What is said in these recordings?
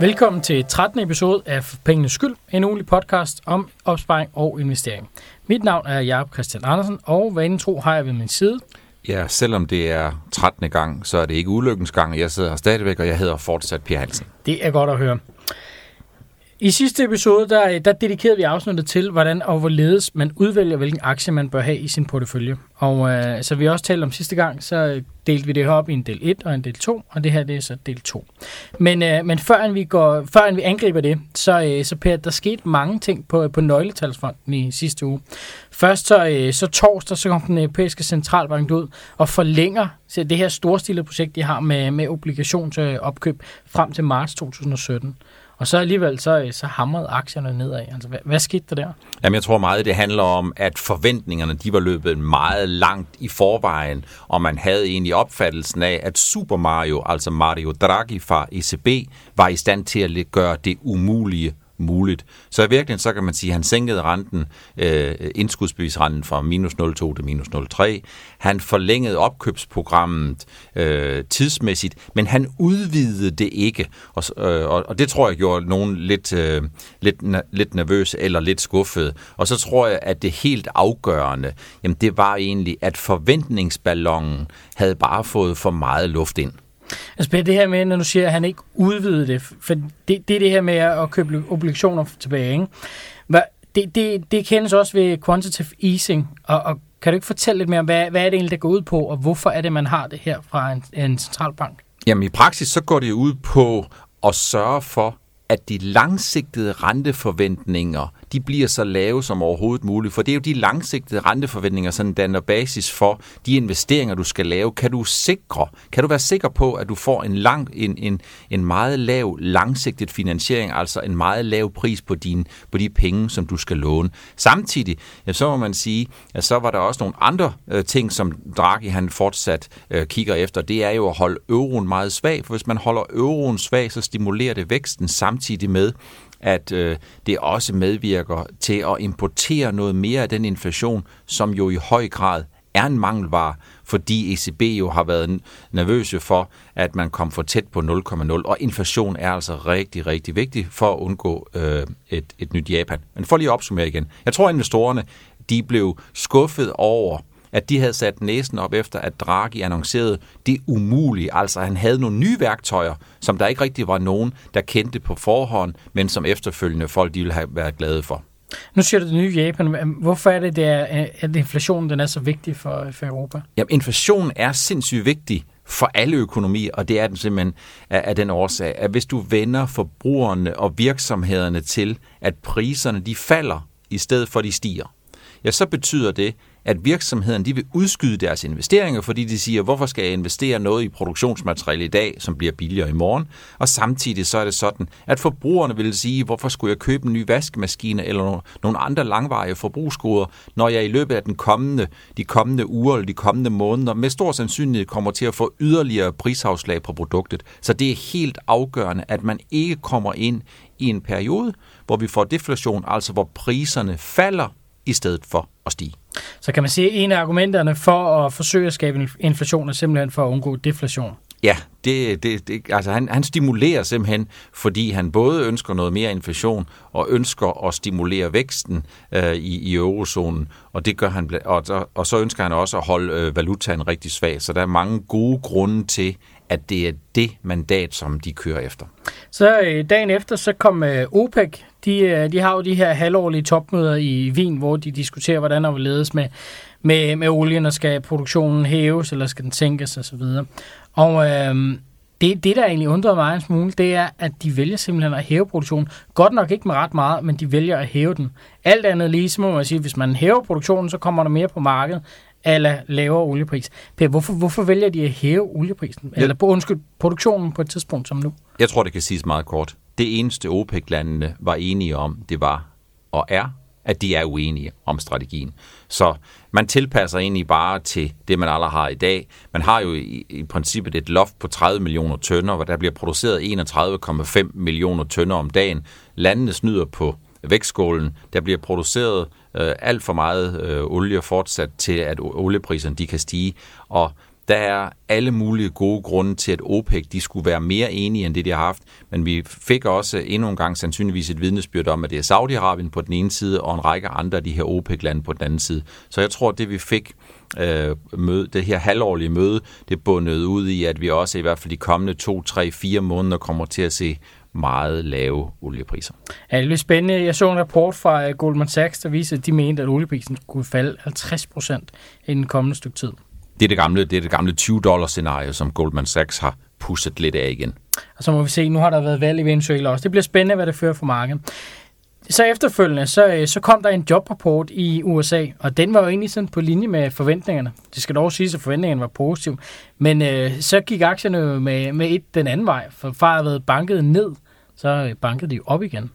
Velkommen til 13. episode af Pengenes Skyld, en ugenlig podcast om opsparing og investering. Mit navn er Jacob Christian Andersen, og vanen tro har jeg ved min side. Ja, selvom det er 13. gang, så er det ikke ulykkens gang. Jeg sidder her stadigvæk, og jeg hedder fortsat Per Hansen. Det er godt at høre. I sidste episode, der, der dedikerede vi afsnittet til, hvordan og hvorledes man udvælger, hvilken aktie man bør have i sin portefølje. Og øh, så vi også talte om sidste gang, så delte vi det her op i en del 1 og en del 2, og det her det er så del 2. Men, øh, men før vi, går, før vi angriber det, så, øh, så Per, der skete mange ting på, øh, på nøgletalsfonden i sidste uge. Først så, øh, så torsdag, så kom den europæiske centralbank ud og forlænger så det her storstilede projekt, de har med, med obligationsopkøb øh, frem til marts 2017. Og så alligevel, så, øh, så hamrede aktierne nedad. Altså, hvad, hvad skete der der? Jamen, jeg tror meget, det handler om, at forventningerne, de var løbet meget langt i forvejen, og man havde egentlig opfattelsen af, at Super Mario, altså Mario Draghi fra ECB, var i stand til at gøre det umulige muligt. Så i virkeligheden, så kan man sige, at han sænkede renten, øh, indskudsbevisrenten fra minus 0,2 til minus 0,3. Han forlængede opkøbsprogrammet øh, tidsmæssigt, men han udvidede det ikke. Og, øh, og det tror jeg gjorde nogen lidt, øh, lidt, lidt nervøs eller lidt skuffet. Og så tror jeg, at det helt afgørende, jamen det var egentlig, at forventningsballonen havde bare fået for meget luft ind. Altså det her med, når du siger, at han ikke udvidede det, for det, det er det her med at købe obligationer tilbage, ikke? Hvad, det, det, det kendes også ved quantitative easing, og, og kan du ikke fortælle lidt mere om, hvad, hvad er det egentlig, der går ud på, og hvorfor er det, man har det her fra en, en centralbank? Jamen i praksis, så går det ud på at sørge for, at de langsigtede renteforventninger de bliver så lave som overhovedet muligt. For det er jo de langsigtede renteforventninger, som danner basis for de investeringer, du skal lave. Kan du sikre, kan du være sikker på, at du får en, lang, en, en, en meget lav langsigtet finansiering, altså en meget lav pris på, din, på de penge, som du skal låne. Samtidig, ja, så må man sige, at så var der også nogle andre øh, ting, som Draghi han fortsat øh, kigger efter. Det er jo at holde euroen meget svag, for hvis man holder euroen svag, så stimulerer det væksten samtidig med, at øh, det også medvirker til at importere noget mere af den inflation, som jo i høj grad er en mangelvare, fordi ECB jo har været nervøse for, at man kom for tæt på 0,0, og inflation er altså rigtig, rigtig vigtig for at undgå øh, et, et nyt Japan. Men for lige at opsummere igen. Jeg tror, at investorerne de blev skuffet over at de havde sat næsen op efter, at Draghi annoncerede det umulige. Altså han havde nogle nye værktøjer, som der ikke rigtig var nogen, der kendte på forhånd, men som efterfølgende folk de ville have været glade for. Nu siger du det nye Japan. Hvorfor er det, det er, at inflationen den er så vigtig for, for Europa? Jamen, inflationen er sindssygt vigtig for alle økonomier, og det er den simpelthen af, af den årsag, at hvis du vender forbrugerne og virksomhederne til, at priserne de falder, i stedet for de stiger, ja, så betyder det, at virksomheden de vil udskyde deres investeringer, fordi de siger, hvorfor skal jeg investere noget i produktionsmateriale i dag, som bliver billigere i morgen? Og samtidig så er det sådan, at forbrugerne vil sige, hvorfor skulle jeg købe en ny vaskemaskine eller nogle andre langvarige forbrugsgoder, når jeg i løbet af den kommende, de kommende uger eller de kommende måneder med stor sandsynlighed kommer til at få yderligere prisafslag på produktet. Så det er helt afgørende, at man ikke kommer ind i en periode, hvor vi får deflation, altså hvor priserne falder i stedet for at stige. Så kan man sige, at en af argumenterne for at forsøge at skabe inflation er simpelthen for at undgå deflation. Ja, det, det, det, altså han, han stimulerer simpelthen, fordi han både ønsker noget mere inflation og ønsker at stimulere væksten øh, i, i eurozonen, og det gør han, og, og så ønsker han også at holde øh, valutaen rigtig svag. Så der er mange gode grunde til, at det er det mandat, som de kører efter. Så øh, dagen efter, så kom øh, OPEC. De, øh, de har jo de her halvårlige topmøder i Wien, hvor de diskuterer, hvordan der vil ledes med, med, med olien, og skal produktionen hæves, eller skal den sænkes osv. Og øh, det, det, der egentlig undrer mig en smule, det er, at de vælger simpelthen at hæve produktionen. Godt nok ikke med ret meget, men de vælger at hæve den. Alt andet lige, så må man sige, at hvis man hæver produktionen, så kommer der mere på markedet, eller lavere oliepris. Per, hvorfor, hvorfor vælger de at hæve olieprisen? Ja. Eller på, undskyld, produktionen på et tidspunkt som nu? Jeg tror, det kan siges meget kort. Det eneste OPEC-landene var enige om, det var og er, at de er uenige om strategien. Så man tilpasser egentlig bare til det, man allerede har i dag. Man har jo i, i princippet et loft på 30 millioner tønder, hvor der bliver produceret 31,5 millioner tønder om dagen. Landene snyder på vægtskålen. Der bliver produceret øh, alt for meget øh, olie fortsat til, at oliepriserne de kan stige. Og Der er alle mulige gode grunde til, at OPEC de skulle være mere enige end det, de har haft. Men vi fik også endnu en gang sandsynligvis et vidnesbyrd om, at det er Saudi-Arabien på den ene side, og en række andre af de her OPEC-lande på den anden side. Så jeg tror, at det vi fik øh, møde, det her halvårlige møde, det bundet ud i, at vi også i hvert fald de kommende to, tre, fire måneder kommer til at se meget lave oliepriser. Ja, det er spændende. Jeg så en rapport fra øh, Goldman Sachs, der viser, at de mente, at olieprisen kunne falde 50 procent i den kommende stykke tid. Det er det gamle, det er det gamle 20-dollar-scenarie, som Goldman Sachs har pusset lidt af igen. Og så må vi se, nu har der været valg i Venezuela også. Det bliver spændende, hvad det fører for markedet. Så efterfølgende, så, øh, så kom der en jobrapport i USA, og den var jo egentlig sådan på linje med forventningerne. Det skal dog sige, at forventningerne var positive. Men øh, så gik aktierne jo med, med et den anden vej, for fra at have været banket ned, så øh, bankede de op igen.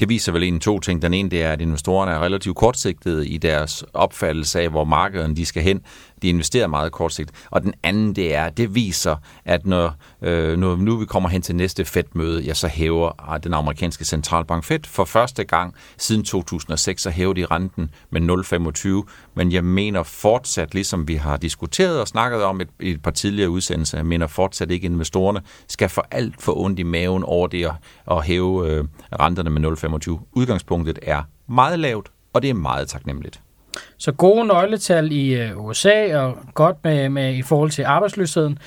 Det viser vel en to ting. Den ene det er, at investorerne er relativt kortsigtede i deres opfattelse af, hvor markedet de skal hen. De investerer meget kortsigtet. Og den anden, det er, det viser, at når, øh, når nu vi kommer hen til næste Fed-møde, ja, så hæver ah, den amerikanske centralbank Fed for første gang siden 2006, så hæver de renten med 0,25. Men jeg mener fortsat, ligesom vi har diskuteret og snakket om et, et par tidligere udsendelser, jeg mener fortsat ikke, at investorerne skal for alt for ondt i maven over det at, at hæve øh, renterne med 0,25. Udgangspunktet er meget lavt, og det er meget taknemmeligt. Så gode nøgletal i øh, USA og godt med, med i forhold til arbejdsløsheden.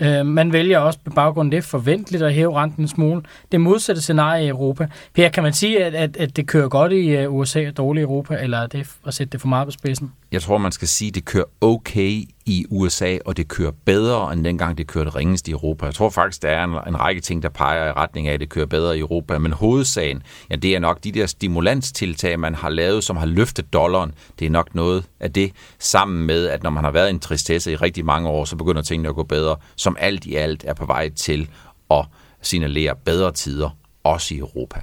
Øh, man vælger også på baggrund af det forventeligt at hæve renten en smule. Det modsatte scenarie i Europa. Per, kan man sige, at, at, at det kører godt i øh, USA og dårligt i Europa, eller er det at sætte det for meget på spidsen? Jeg tror, man skal sige, at det kører okay i USA, og det kører bedre, end dengang det kørte ringest i Europa. Jeg tror faktisk, der er en, en række ting, der peger i retning af, at det kører bedre i Europa. Men hovedsagen, ja, det er nok de der stimulanstiltag, man har lavet, som har løftet dollaren. Det er nok noget af det, sammen med, at når man har været i en tristesse i rigtig mange år, så begynder tingene at gå bedre, som alt i alt er på vej til at signalere bedre tider, også i Europa.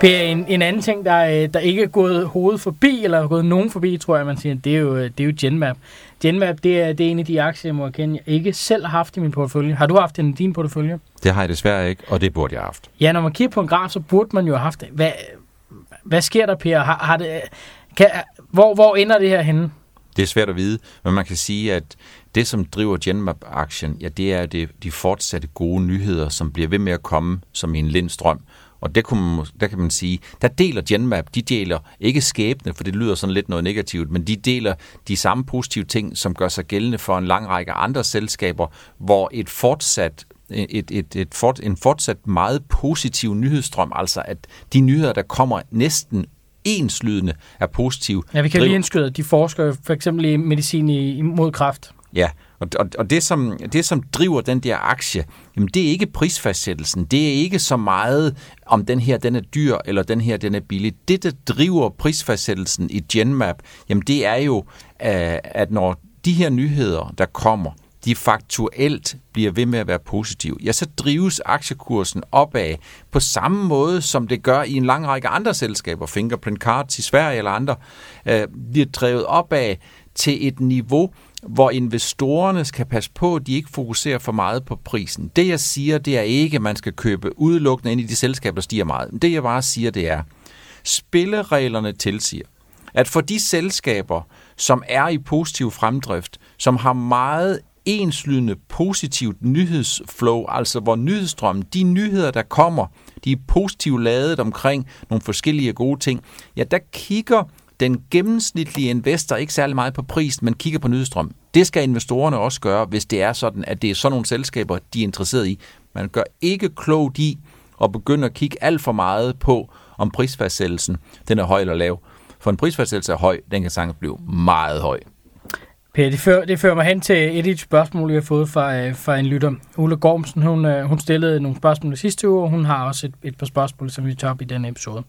Per, en, en anden ting, der, øh, der ikke er gået hovedet forbi, eller er gået nogen forbi, tror jeg, man siger, det er jo, det er jo Genmap. Genmap, det er, det er en af de aktier, jeg må erkende, jeg ikke selv har haft i min portefølje. Har du haft den i din portefølje? Det har jeg desværre ikke, og det burde jeg have haft. Ja, når man kigger på en graf, så burde man jo have haft det. Hvad, hvad sker der, Per? Har, har det, kan, hvor, hvor ender det her henne? Det er svært at vide, men man kan sige, at det, som driver Genmap-aktien, ja, det er det, de fortsatte gode nyheder, som bliver ved med at komme som en lindstrøm. Og det kunne man, der kan man sige, der deler Genmap, de deler ikke skæbne, for det lyder sådan lidt noget negativt, men de deler de samme positive ting, som gør sig gældende for en lang række andre selskaber, hvor et fortsat et, et, et fort, en fortsat meget positiv nyhedsstrøm, altså at de nyheder, der kommer næsten enslydende er positive. Ja, vi kan lige indskyde, at de forsker for eksempel i medicin imod kræft. Ja, og, og, og det, som, det, som driver den der aktie, jamen det er ikke prisfastsættelsen. Det er ikke så meget, om den her den er dyr, eller den her den er billig. Det, der driver prisfastsættelsen i Genmap, jamen det er jo, øh, at når de her nyheder, der kommer, de faktuelt bliver ved med at være positive, ja, så drives aktiekursen opad på samme måde, som det gør i en lang række andre selskaber, Fingerprint Cards i Sverige eller andre, øh, bliver drevet opad til et niveau, hvor investorerne skal passe på, at de ikke fokuserer for meget på prisen. Det jeg siger, det er ikke, at man skal købe udelukkende ind i de selskaber, der stiger meget. Det jeg bare siger, det er, spillereglerne tilsiger, at for de selskaber, som er i positiv fremdrift, som har meget enslydende positivt nyhedsflow, altså hvor nyhedsstrømmen, de nyheder, der kommer, de er positivt lavet omkring nogle forskellige gode ting, ja, der kigger den gennemsnitlige investor ikke særlig meget på prisen, men kigger på nydestrøm. Det skal investorerne også gøre, hvis det er sådan, at det er sådan nogle selskaber, de er interesseret i. Man gør ikke klogt i at begynde at kigge alt for meget på, om prisfastsættelsen den er høj eller lav. For en prisfastsættelse er høj, den kan sagtens blive meget høj. Per, det fører, det fører mig hen til et af de spørgsmål, vi har fået fra, øh, fra en lytter. Ulla Gormsen, hun, øh, hun stillede nogle spørgsmål i sidste uge, og hun har også et, et par spørgsmål, som vi tager op i denne episode.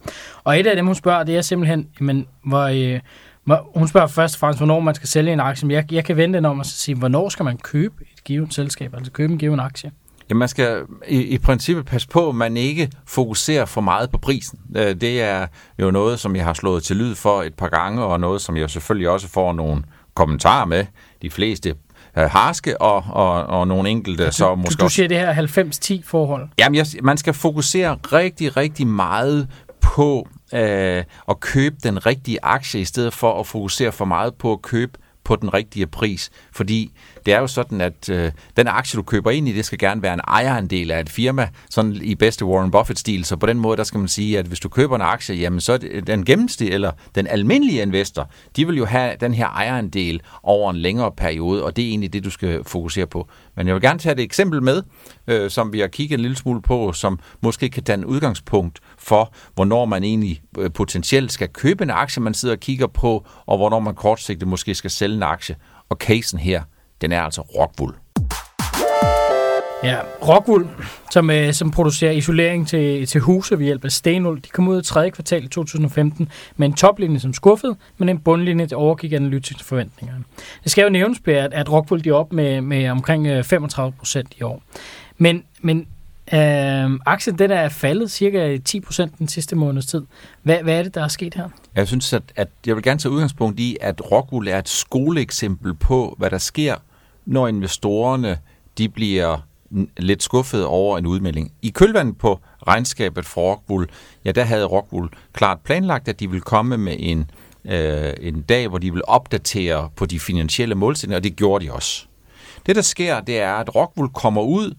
Og et af dem, hun spørger, det er simpelthen, men, hvor, øh, hvor, hun spørger først og fremmest, hvornår man skal sælge en aktie. Men jeg, jeg kan vente om at sige, hvornår skal man købe et givet selskab, altså købe en given aktie? Ja, man skal i, i princippet passe på, at man ikke fokuserer for meget på prisen. Øh, det er jo noget, som jeg har slået til lyd for et par gange, og noget, som jeg selvfølgelig også får nogle kommentarer med. De fleste øh, harske og, og, og nogle enkelte. Du, så måske du, du siger det her 90-10 forhold. Jamen, jeg, man skal fokusere rigtig, rigtig meget på øh, at købe den rigtige aktie, i stedet for at fokusere for meget på at købe på den rigtige pris. Fordi det er jo sådan, at øh, den aktie, du køber ind i, det skal gerne være en ejerandel af et firma, sådan i bedste Warren Buffett-stil. Så på den måde, der skal man sige, at hvis du køber en aktie, jamen så er det, den gennemsnit, eller den almindelige investor, de vil jo have den her ejerandel over en længere periode, og det er egentlig det, du skal fokusere på. Men jeg vil gerne tage et eksempel med, øh, som vi har kigget en lille smule på, som måske kan danne udgangspunkt for, hvornår man egentlig øh, potentielt skal købe en aktie, man sidder og kigger på, og hvornår man kortsigtet måske skal sælge en aktie. Og casen her, den er altså Rockwool. Ja, Rockwool, som, øh, som producerer isolering til, til huse ved hjælp af stenul, de kom ud i tredje kvartal i 2015 med en toplinje som skuffet, men en bundlinje, der overgik analytiske forventningerne. Det skal jo nævnes, at, at Rockwool de er op med, med omkring 35 øh, procent i år. Men, men øh, aktien den er faldet cirka 10 procent den sidste måneds tid. Hvad, hvad er det, der er sket her? Jeg synes, at, at jeg vil gerne tage udgangspunkt i, at Rockwool er et skoleeksempel på, hvad der sker, når investorerne de bliver lidt skuffet over en udmelding. I kølvandet på regnskabet for Rockwool, ja, der havde Rockwool klart planlagt, at de ville komme med en, øh, en dag, hvor de vil opdatere på de finansielle målsætninger, og det gjorde de også. Det, der sker, det er, at Rockwool kommer ud,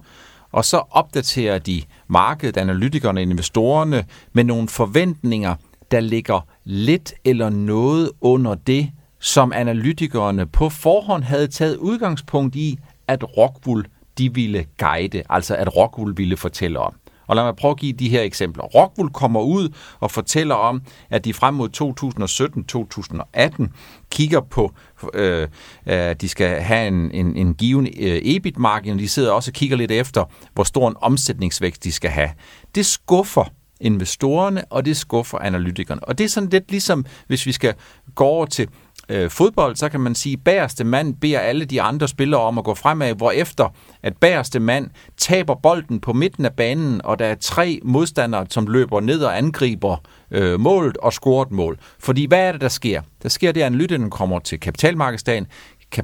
og så opdaterer de markedet, analytikerne, investorerne med nogle forventninger, der ligger lidt eller noget under det, som analytikerne på forhånd havde taget udgangspunkt i, at Rockwool de ville guide, altså at Rockwool ville fortælle om. Og lad mig prøve at give de her eksempler. Rockwool kommer ud og fortæller om, at de frem mod 2017-2018 kigger på, øh, øh, de skal have en, en, en given øh, EBIT-margin, og de sidder også og kigger lidt efter, hvor stor en omsætningsvækst de skal have. Det skuffer investorerne, og det skuffer analytikerne. Og det er sådan lidt ligesom, hvis vi skal gå over til øh, fodbold, så kan man sige, at bagerste mand beder alle de andre spillere om at gå fremad, hvor efter at bagerste mand taber bolden på midten af banen, og der er tre modstandere, som løber ned og angriber øh, målet og scorer et mål. Fordi hvad er det, der sker? Der sker det, at analytikeren kommer til kapitalmarkedsdagen,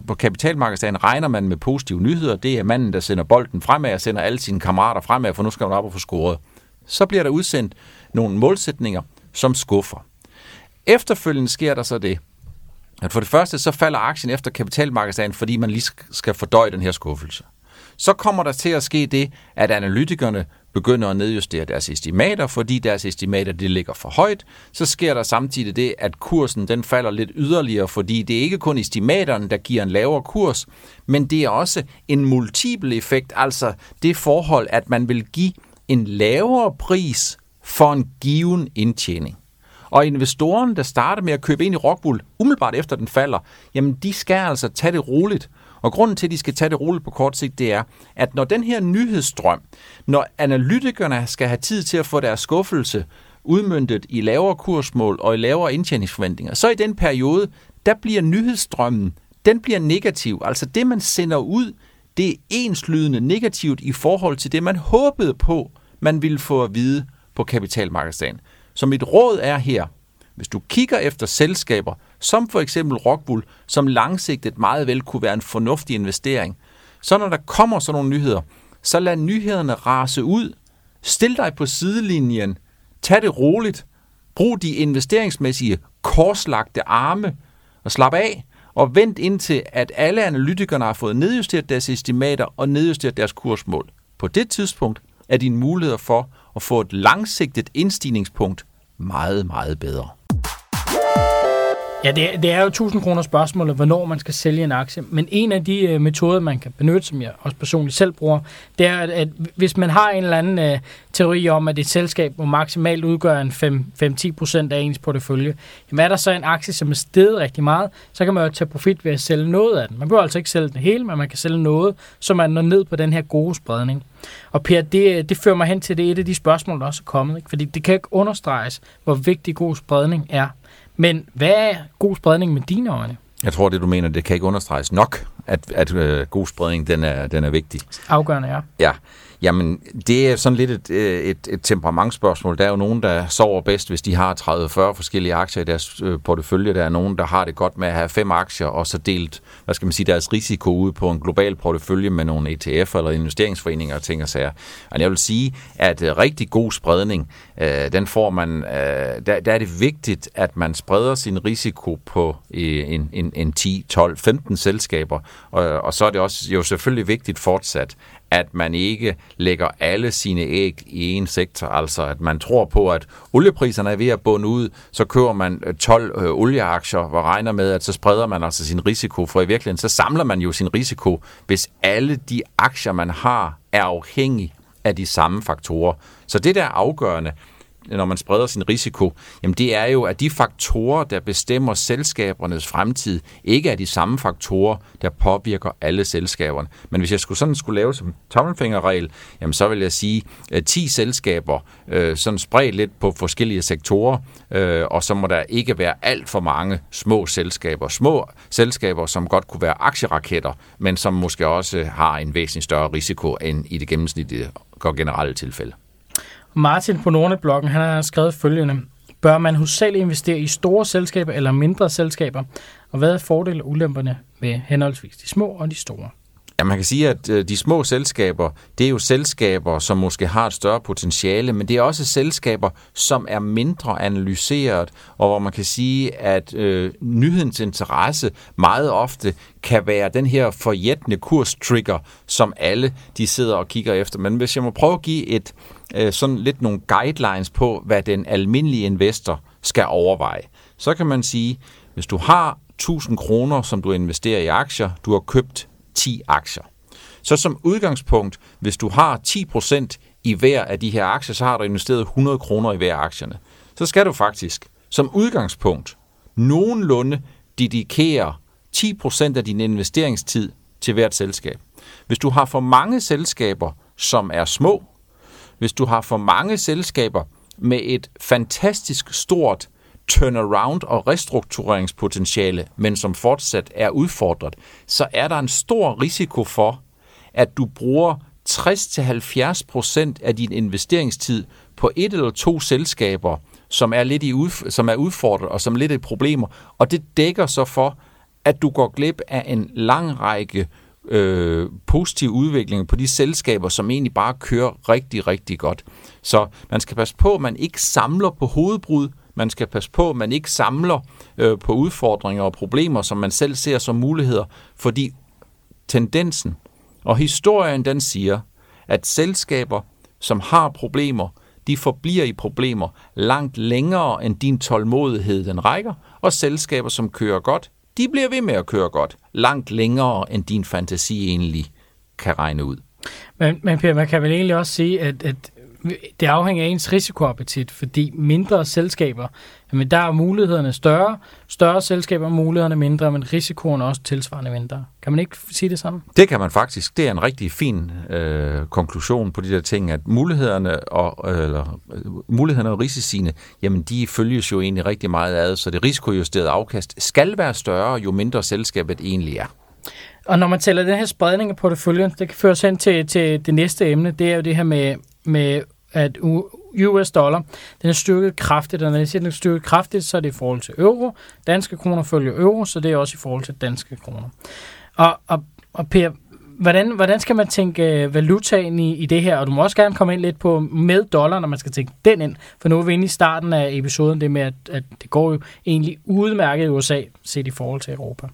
på kapitalmarkedsdagen regner man med positive nyheder. Det er manden, der sender bolden fremad og sender alle sine kammerater fremad, for nu skal man op og få scoret. Så bliver der udsendt nogle målsætninger, som skuffer. Efterfølgende sker der så det, at for det første, så falder aktien efter kapitalmarkedsdagen, fordi man lige skal fordøje den her skuffelse. Så kommer der til at ske det, at analytikerne begynder at nedjustere deres estimater, fordi deres estimater de ligger for højt. Så sker der samtidig det, at kursen den falder lidt yderligere, fordi det er ikke kun estimaterne, der giver en lavere kurs, men det er også en multiple effekt, altså det forhold, at man vil give en lavere pris for en given indtjening. Og investoren, der starter med at købe ind i Rockwool, umiddelbart efter den falder, jamen de skal altså tage det roligt. Og grunden til, at de skal tage det roligt på kort sigt, det er, at når den her nyhedsstrøm, når analytikerne skal have tid til at få deres skuffelse udmyndtet i lavere kursmål og i lavere indtjeningsforventninger, så i den periode, der bliver nyhedsstrømmen, den bliver negativ. Altså det, man sender ud, det er enslydende negativt i forhold til det, man håbede på, man ville få at vide på kapitalmarkedsdagen. Så mit råd er her, hvis du kigger efter selskaber, som for eksempel Rockwool, som langsigtet meget vel kunne være en fornuftig investering, så når der kommer sådan nogle nyheder, så lad nyhederne rase ud. Stil dig på sidelinjen. Tag det roligt. Brug de investeringsmæssige korslagte arme og slap af og vent indtil, at alle analytikerne har fået nedjusteret deres estimater og nedjusteret deres kursmål. På det tidspunkt er dine muligheder for og få et langsigtet indstigningspunkt meget, meget bedre. Ja, det, det er jo 1000 kroner spørgsmålet, hvornår man skal sælge en aktie. Men en af de øh, metoder, man kan benytte, som jeg også personligt selv bruger, det er, at, at hvis man har en eller anden øh, teori om, at et selskab må maksimalt udgøre en 5-10% af ens portefølje, jamen er der så en aktie, som er steget rigtig meget, så kan man jo tage profit ved at sælge noget af den. Man behøver altså ikke sælge den hele, men man kan sælge noget, så man når ned på den her gode spredning. Og Per, det, øh, det fører mig hen til det et af de spørgsmål, der også er kommet. Ikke? Fordi det kan ikke understreges, hvor vigtig god spredning er men hvad er god spredning med dine øjne? Jeg tror, det du mener, det kan ikke understreges nok, at, at uh, god spredning den er, den er vigtig. Afgørende, ja. Ja. Jamen, det er sådan lidt et, øh, et, et temperamentsspørgsmål. Der er jo nogen, der sover bedst, hvis de har 30-40 forskellige aktier i deres øh, portefølje. Der er nogen, der har det godt med at have fem aktier, og så delt, hvad skal man sige, deres risiko ud på en global portefølje med nogle ETF'er eller investeringsforeninger og ting og sager. Og jeg vil sige, at øh, rigtig god spredning, den får man, der, der er det vigtigt, at man spreder sin risiko på en, en, en 10, 12, 15 selskaber. Og, og så er det også jo selvfølgelig vigtigt fortsat, at man ikke lægger alle sine æg i en sektor, altså at man tror på, at oliepriserne er ved at bunde ud, så køber man øh, 12 øh, olieaktier og regner med, at så spreder man altså sin risiko, for i virkeligheden så samler man jo sin risiko, hvis alle de aktier, man har, er afhængige af de samme faktorer. Så det der er afgørende, når man spreder sin risiko, jamen det er jo, at de faktorer, der bestemmer selskabernes fremtid, ikke er de samme faktorer, der påvirker alle selskaberne. Men hvis jeg skulle sådan skulle lave som tommelfingerregel, jamen så vil jeg sige, at 10 selskaber, øh, sådan spredt lidt på forskellige sektorer, øh, og så må der ikke være alt for mange små selskaber. Små selskaber, som godt kunne være aktieraketter, men som måske også har en væsentlig større risiko end i det gennemsnitlige og generelle tilfælde. Martin på Nordnet-bloggen, han har skrevet følgende. Bør man hovedsageligt investere i store selskaber eller mindre selskaber? Og hvad er fordele og ulemperne med henholdsvis de små og de store? Ja, man kan sige, at øh, de små selskaber, det er jo selskaber, som måske har et større potentiale, men det er også selskaber, som er mindre analyseret, og hvor man kan sige, at øh, nyhedens interesse meget ofte kan være den her forjættende kurstrigger, som alle de sidder og kigger efter. Men hvis jeg må prøve at give et øh, sådan lidt nogle guidelines på, hvad den almindelige investor skal overveje, så kan man sige, hvis du har 1000 kroner, som du investerer i aktier, du har købt 10 aktier. Så som udgangspunkt, hvis du har 10% i hver af de her aktier, så har du investeret 100 kroner i hver af aktierne. Så skal du faktisk som udgangspunkt nogenlunde dedikere 10% af din investeringstid til hvert selskab. Hvis du har for mange selskaber, som er små, hvis du har for mange selskaber med et fantastisk stort turnaround og restruktureringspotentiale, men som fortsat er udfordret, så er der en stor risiko for, at du bruger 60-70% af din investeringstid på et eller to selskaber, som er lidt i udf- som er udfordret og som lidt i problemer, og det dækker så for, at du går glip af en lang række øh, positive udviklinger på de selskaber, som egentlig bare kører rigtig, rigtig godt. Så man skal passe på, at man ikke samler på hovedbrud, man skal passe på, at man ikke samler øh, på udfordringer og problemer, som man selv ser som muligheder, fordi tendensen og historien den siger, at selskaber, som har problemer, de forbliver i problemer langt længere end din tålmodighed den rækker, og selskaber, som kører godt, de bliver ved med at køre godt, langt længere end din fantasi egentlig kan regne ud. Men, men Per, man kan vel egentlig også sige, at, at det afhænger af ens risikoappetit, fordi mindre selskaber, jamen der er mulighederne større, større selskaber er mulighederne mindre, men risikoen er også tilsvarende mindre. Kan man ikke sige det samme? Det kan man faktisk. Det er en rigtig fin øh, konklusion på de der ting, at mulighederne og, eller, mulighederne og risiciene, jamen de følges jo egentlig rigtig meget ad, så det risikojusterede afkast skal være større, jo mindre selskabet egentlig er. Og når man tæller den her spredning af porteføljen, det kan føre os hen til, til det næste emne, det er jo det her med, med at US dollar, den er styrket kraftigt, og når jeg siger, den er styrket kraftigt, så er det i forhold til euro. Danske kroner følger euro, så det er også i forhold til danske kroner. Og, og, og Per, hvordan, hvordan skal man tænke øh, valutaen i, i det her? Og du må også gerne komme ind lidt på med dollar, når man skal tænke den ind. For nu er vi inde i starten af episoden, det med, at, at det går jo egentlig udmærket i USA, set i forhold til Europa.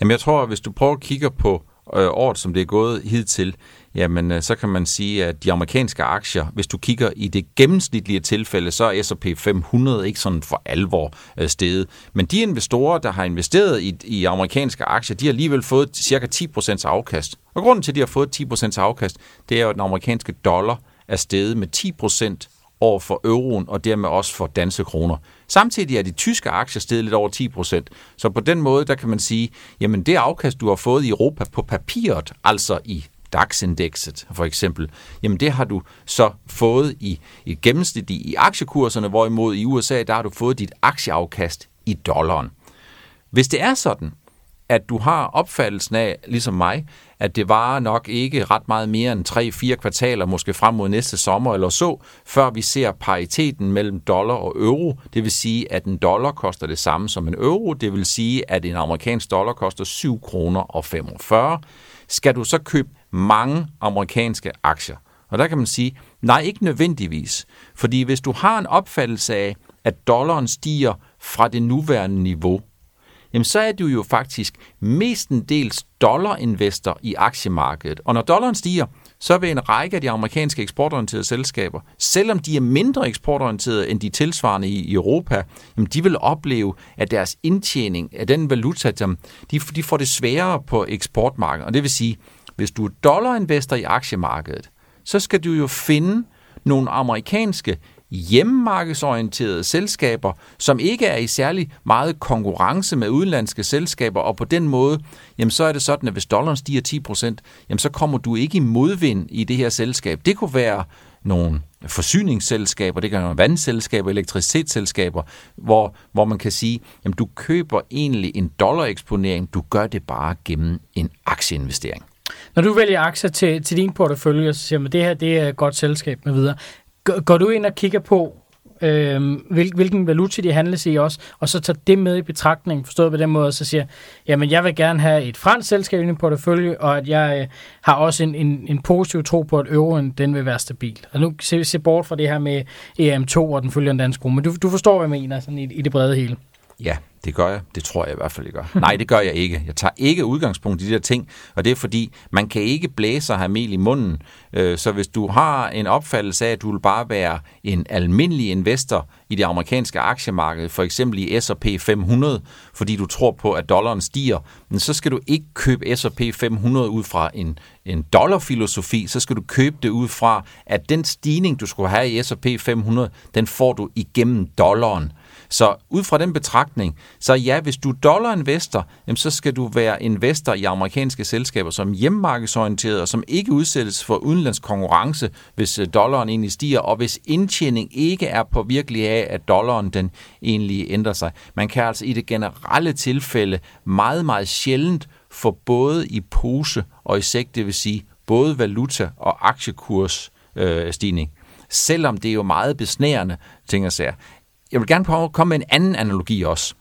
Jamen jeg tror, at hvis du prøver at kigge på øh, året, som det er gået hidtil, jamen øh, så kan man sige, at de amerikanske aktier, hvis du kigger i det gennemsnitlige tilfælde, så er S&P 500 ikke sådan for alvor øh, steget. Men de investorer, der har investeret i, i amerikanske aktier, de har alligevel fået cirka 10% afkast. Og grunden til, at de har fået 10% afkast, det er jo, at den amerikanske dollar er steget med 10% over for euroen, og dermed også for danske kroner. Samtidig er de tyske aktier steget lidt over 10%. Så på den måde, der kan man sige, jamen det afkast, du har fået i Europa på papiret, altså i DAX-indekset for eksempel, jamen det har du så fået i, i gennemsnit i, i aktiekurserne, hvorimod i USA, der har du fået dit aktieafkast i dollaren. Hvis det er sådan, at du har opfattelsen af, ligesom mig, at det var nok ikke ret meget mere end 3-4 kvartaler, måske frem mod næste sommer eller så, før vi ser pariteten mellem dollar og euro. Det vil sige, at en dollar koster det samme som en euro. Det vil sige, at en amerikansk dollar koster 7 kroner og 45. Skal du så købe mange amerikanske aktier? Og der kan man sige, nej, ikke nødvendigvis. Fordi hvis du har en opfattelse af, at dollaren stiger fra det nuværende niveau, jamen så er du jo faktisk mestendels dollarinvestor i aktiemarkedet. Og når dollaren stiger, så vil en række af de amerikanske eksportorienterede selskaber, selvom de er mindre eksportorienterede end de tilsvarende i Europa, jamen de vil opleve, at deres indtjening af den valuta, de, de får det sværere på eksportmarkedet. Og det vil sige, hvis du er dollarinvestor i aktiemarkedet, så skal du jo finde nogle amerikanske hjemmemarkedsorienterede selskaber, som ikke er i særlig meget konkurrence med udenlandske selskaber, og på den måde, jamen så er det sådan, at hvis dollaren stiger 10%, jamen så kommer du ikke i modvind i det her selskab. Det kunne være nogle forsyningsselskaber, det kan være vandselskaber, elektricitetsselskaber, hvor, hvor man kan sige, jamen du køber egentlig en dollareksponering, du gør det bare gennem en aktieinvestering. Når du vælger aktier til, til din portefølje, så siger man, det her det er et godt selskab med videre. Går, går du ind og kigger på, øh, hvil, hvilken valuta de handles i også, og så tager det med i betragtning, forstået på den måde, og så siger, jamen jeg vil gerne have et fransk selskab i min portefølje, og at jeg øh, har også en, en, en positiv tro på, at euroen den vil være stabil. Og nu ser vi se bort fra det her med EM2 og den følgende danske men du, du forstår, hvad jeg mener sådan i, i det brede hele. Ja, det gør jeg. Det tror jeg i hvert fald, jeg gør. Nej, det gør jeg ikke. Jeg tager ikke udgangspunkt i de der ting, og det er fordi, man kan ikke blæse og have mel i munden. Øh, så hvis du har en opfattelse af, at du vil bare være en almindelig investor i det amerikanske aktiemarked, for eksempel i S&P 500, fordi du tror på, at dollaren stiger, men så skal du ikke købe S&P 500 ud fra en, en dollarfilosofi, så skal du købe det ud fra, at den stigning, du skulle have i S&P 500, den får du igennem dollaren. Så ud fra den betragtning, så ja, hvis du er dollarinvestor, jamen, så skal du være investor i amerikanske selskaber, som hjemmemarkedsorienteret og som ikke udsættes for udenlandsk konkurrence, hvis øh, dollaren egentlig stiger, og hvis indtjening ikke er på virkelig af, at dollaren den egentlig ændrer sig. Man kan altså i det generelle tilfælde meget, meget sjældent få både i pose og i sæk, det vil sige både valuta og aktiekurs øh, stigning. Selvom det er jo meget besnærende, ting at sige jeg vil gerne prøve at komme med en anden analogi også.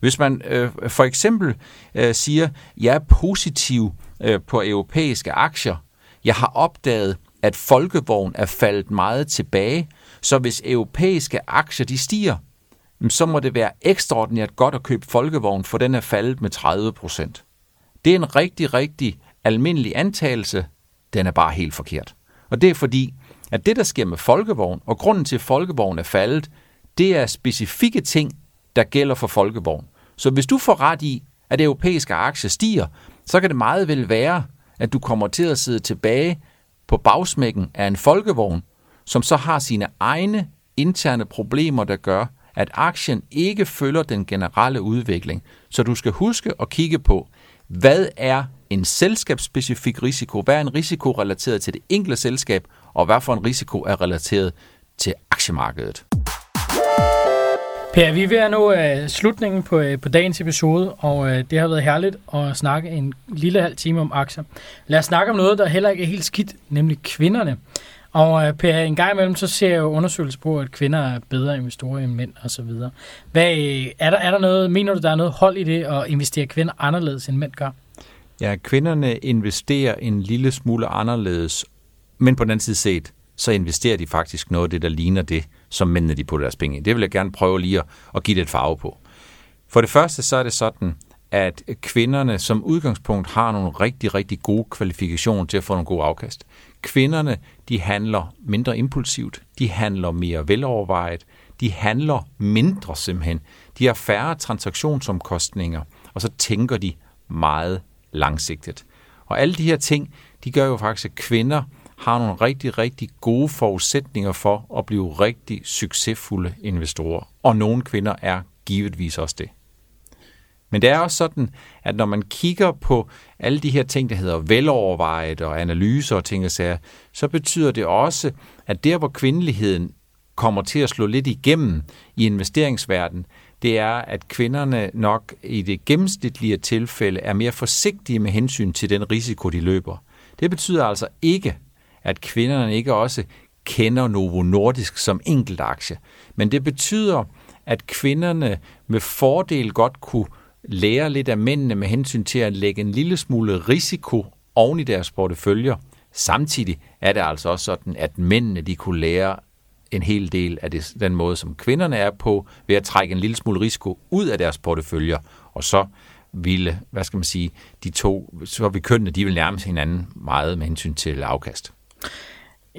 Hvis man øh, for eksempel øh, siger, jeg er positiv øh, på europæiske aktier, jeg har opdaget, at folkevogn er faldet meget tilbage, så hvis europæiske aktier de stiger, mm, så må det være ekstraordinært godt at købe folkevogn, for den er faldet med 30 procent. Det er en rigtig, rigtig almindelig antagelse. Den er bare helt forkert. Og det er fordi, at det, der sker med folkevogn, og grunden til, at folkevogn er faldet, det er specifikke ting, der gælder for folkevogn. Så hvis du får ret i, at europæiske aktier stiger, så kan det meget vel være, at du kommer til at sidde tilbage på bagsmækken af en folkevogn, som så har sine egne interne problemer, der gør, at aktien ikke følger den generelle udvikling. Så du skal huske at kigge på, hvad er en selskabsspecifik risiko, hvad er en risiko relateret til det enkelte selskab, og hvad for en risiko er relateret til aktiemarkedet. Per, vi er ved at nå uh, slutningen på, uh, på dagens episode, og uh, det har været herligt at snakke en lille halv time om aktier. Lad os snakke om noget, der heller ikke er helt skidt, nemlig kvinderne. Og uh, Per, en gang imellem, så ser jeg jo undersøgelser på, at kvinder er bedre investorer end mænd og så videre. Hvad, er, der, er der noget, mener du, der er noget hold i det at investere kvinder anderledes, end mænd gør? Ja, kvinderne investerer en lille smule anderledes, men på den anden side set, så investerer de faktisk noget af det, der ligner det, som mændene de putter deres penge i. Det vil jeg gerne prøve lige at, at give lidt farve på. For det første så er det sådan, at kvinderne som udgangspunkt har nogle rigtig, rigtig gode kvalifikationer til at få nogle gode afkast. Kvinderne, de handler mindre impulsivt, de handler mere velovervejet, de handler mindre simpelthen. De har færre transaktionsomkostninger, og så tænker de meget langsigtet. Og alle de her ting, de gør jo faktisk, at kvinder har nogle rigtig, rigtig gode forudsætninger for at blive rigtig succesfulde investorer. Og nogle kvinder er givetvis også det. Men det er også sådan, at når man kigger på alle de her ting, der hedder velovervejet og analyser og ting og sager, så betyder det også, at der hvor kvindeligheden kommer til at slå lidt igennem i investeringsverdenen, det er, at kvinderne nok i det gennemsnitlige tilfælde er mere forsigtige med hensyn til den risiko, de løber. Det betyder altså ikke, at kvinderne ikke også kender Novo Nordisk som enkeltaktie. Men det betyder, at kvinderne med fordel godt kunne lære lidt af mændene med hensyn til at lægge en lille smule risiko oven i deres porteføljer. Samtidig er det altså også sådan, at mændene de kunne lære en hel del af det, den måde, som kvinderne er på, ved at trække en lille smule risiko ud af deres porteføljer, og så ville, hvad skal man sige, de to, så vi kønnene, de vil nærme hinanden meget med hensyn til afkast.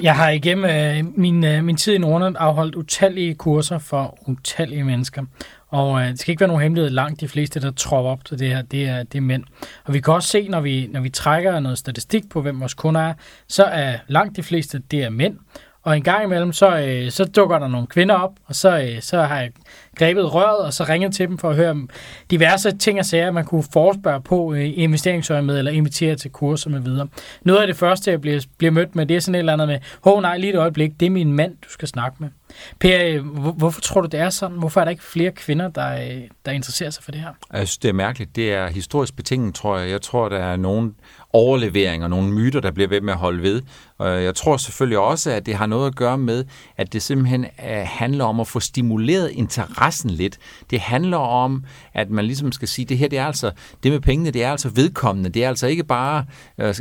Jeg har igennem øh, min, øh, min tid i Norden afholdt utallige kurser for utallige mennesker. Og øh, det skal ikke være nogen hemmelighed, langt de fleste, der tror op til det her, det er, det er mænd. Og vi kan også se, når vi, når vi trækker noget statistik på, hvem vores kunder er, så er langt de fleste, det er mænd. Og en gang imellem, så, øh, så dukker der nogle kvinder op, og så, øh, så har jeg grebet røret, og så ringet til dem for at høre diverse ting og sager, man kunne forespørge på øh, investeringsøje med, eller invitere til kurser med videre. Noget af det første, jeg bliver, bliver mødt med, det er sådan et eller andet med, hov nej, lige et øjeblik, det er min mand, du skal snakke med. Per, øh, hvorfor tror du, det er sådan? Hvorfor er der ikke flere kvinder, der, øh, der interesserer sig for det her? Jeg synes, det er mærkeligt. Det er historisk betinget, tror jeg. Jeg tror, der er nogle overleveringer, nogle myter, der bliver ved med at holde ved. Og jeg tror selvfølgelig også, at det har noget at gøre med, at det simpelthen øh, handler om at få stimuleret interessen lidt. Det handler om, at man ligesom skal sige, det her, det er altså, det med pengene, det er altså vedkommende. Det er altså ikke bare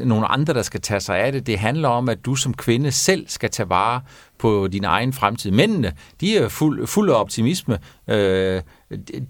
nogle andre, der skal tage sig af det. Det handler om, at du som kvinde selv skal tage vare på din egen fremtid. Mændene, de er fuld, fuld af optimisme. Øh,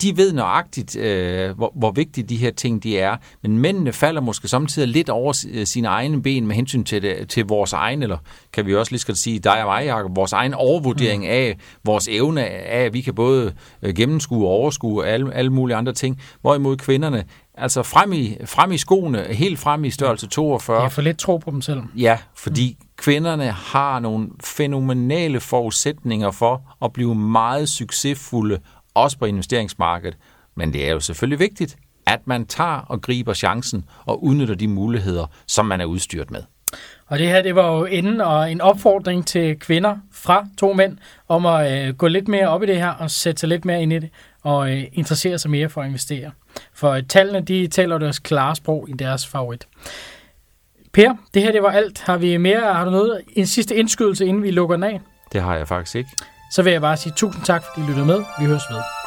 de ved nøjagtigt, øh, hvor, hvor vigtige de her ting de er. Men mændene falder måske samtidig lidt over øh, sine egne ben med hensyn til, det, til vores egen, eller kan vi også lige skal sige, dig og mig, Jacob, vores egen overvurdering mm. af vores evne af, at vi kan både øh, gennemskue og overskue alle, alle mulige andre ting. Hvorimod kvinderne, altså frem i, frem i skoene, helt frem i størrelse 42. Jeg får lidt tro på dem selv. Ja, fordi mm. kvinderne har nogle fænomenale forudsætninger for at blive meget succesfulde også på investeringsmarkedet. Men det er jo selvfølgelig vigtigt, at man tager og griber chancen og udnytter de muligheder, som man er udstyret med. Og det her, det var jo enden og en opfordring til kvinder fra to mænd om at øh, gå lidt mere op i det her og sætte sig lidt mere ind i det og øh, interessere sig mere for at investere. For øh, tallene, de taler deres klare sprog i deres favorit. Per, det her det var alt. Har vi mere? Har du noget? En sidste indskydelse, inden vi lukker den af? Det har jeg faktisk ikke. Så vil jeg bare sige tusind tak, fordi I lyttede med. Vi høres ved.